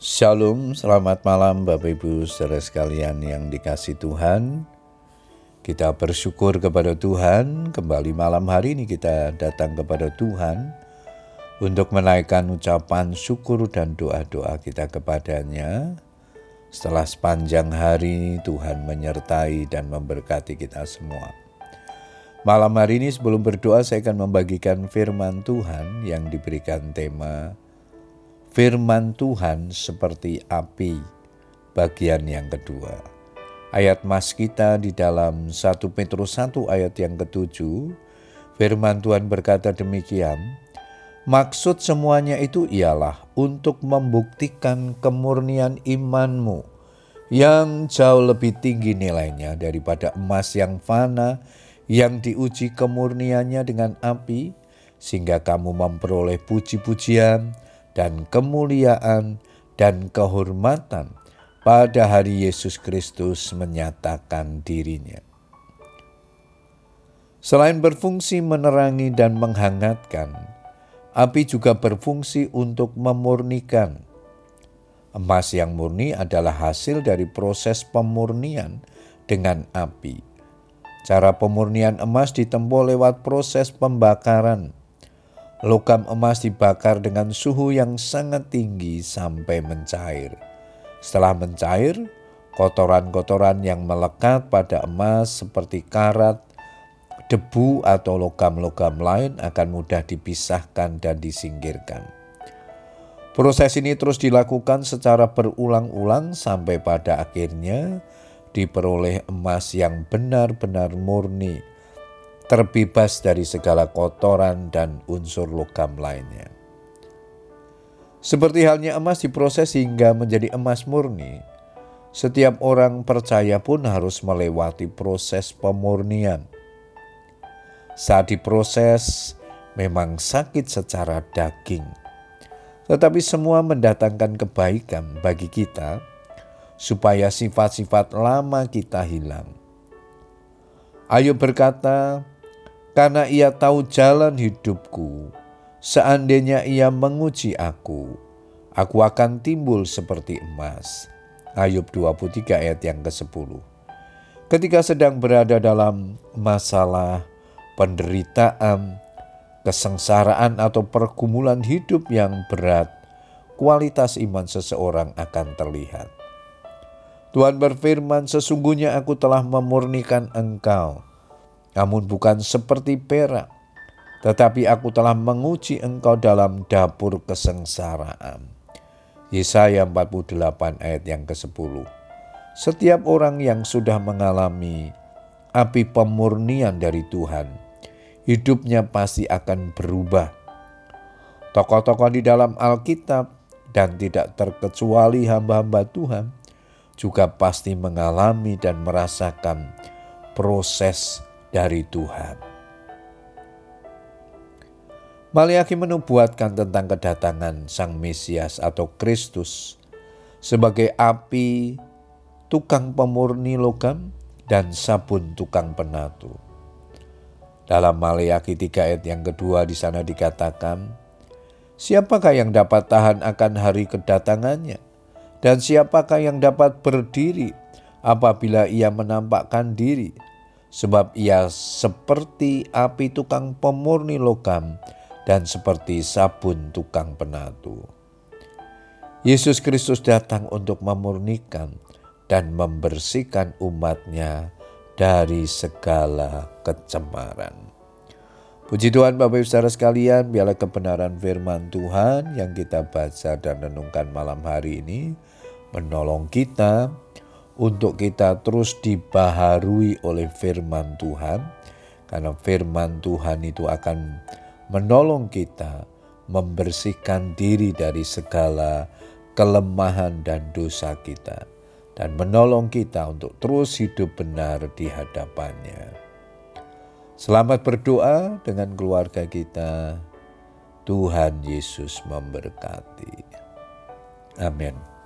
Shalom, selamat malam Bapak Ibu saudara sekalian yang dikasih Tuhan. Kita bersyukur kepada Tuhan, kembali malam hari ini kita datang kepada Tuhan untuk menaikkan ucapan syukur dan doa-doa kita kepadanya. Setelah sepanjang hari Tuhan menyertai dan memberkati kita semua. Malam hari ini sebelum berdoa saya akan membagikan firman Tuhan yang diberikan tema Firman Tuhan seperti api, bagian yang kedua. Ayat mas kita di dalam 1 Petrus 1 ayat yang ketujuh, firman Tuhan berkata demikian, Maksud semuanya itu ialah untuk membuktikan kemurnian imanmu yang jauh lebih tinggi nilainya daripada emas yang fana yang diuji kemurniannya dengan api, sehingga kamu memperoleh puji-pujian, dan kemuliaan dan kehormatan pada hari Yesus Kristus menyatakan dirinya. Selain berfungsi menerangi dan menghangatkan, api juga berfungsi untuk memurnikan. Emas yang murni adalah hasil dari proses pemurnian dengan api. Cara pemurnian emas ditempuh lewat proses pembakaran Logam emas dibakar dengan suhu yang sangat tinggi sampai mencair. Setelah mencair, kotoran-kotoran yang melekat pada emas seperti karat, debu atau logam-logam lain akan mudah dipisahkan dan disingkirkan. Proses ini terus dilakukan secara berulang-ulang sampai pada akhirnya diperoleh emas yang benar-benar murni terbebas dari segala kotoran dan unsur logam lainnya. Seperti halnya emas diproses hingga menjadi emas murni, setiap orang percaya pun harus melewati proses pemurnian. Saat diproses, memang sakit secara daging, tetapi semua mendatangkan kebaikan bagi kita, supaya sifat-sifat lama kita hilang. Ayub berkata, karena ia tahu jalan hidupku. Seandainya ia menguji aku, aku akan timbul seperti emas. Ayub 23 ayat yang ke-10. Ketika sedang berada dalam masalah, penderitaan, kesengsaraan atau pergumulan hidup yang berat, kualitas iman seseorang akan terlihat. Tuhan berfirman, "Sesungguhnya Aku telah memurnikan engkau namun bukan seperti perak, tetapi aku telah menguji engkau dalam dapur kesengsaraan. Yesaya 48 ayat yang ke-10. Setiap orang yang sudah mengalami api pemurnian dari Tuhan, hidupnya pasti akan berubah. Tokoh-tokoh di dalam Alkitab dan tidak terkecuali hamba-hamba Tuhan juga pasti mengalami dan merasakan proses dari Tuhan. Maliaki menubuatkan tentang kedatangan Sang Mesias atau Kristus sebagai api tukang pemurni logam dan sabun tukang penatu. Dalam Maliaki 3 ayat yang kedua di sana dikatakan, Siapakah yang dapat tahan akan hari kedatangannya? Dan siapakah yang dapat berdiri apabila ia menampakkan diri? Sebab ia seperti api tukang pemurni logam dan seperti sabun tukang penatu. Yesus Kristus datang untuk memurnikan dan membersihkan umatnya dari segala kecemaran. Puji Tuhan Bapak Ibu Saudara sekalian, biarlah kebenaran firman Tuhan yang kita baca dan renungkan malam hari ini menolong kita untuk kita terus dibaharui oleh firman Tuhan, karena firman Tuhan itu akan menolong kita membersihkan diri dari segala kelemahan dan dosa kita, dan menolong kita untuk terus hidup benar di hadapannya. Selamat berdoa dengan keluarga kita. Tuhan Yesus memberkati. Amin.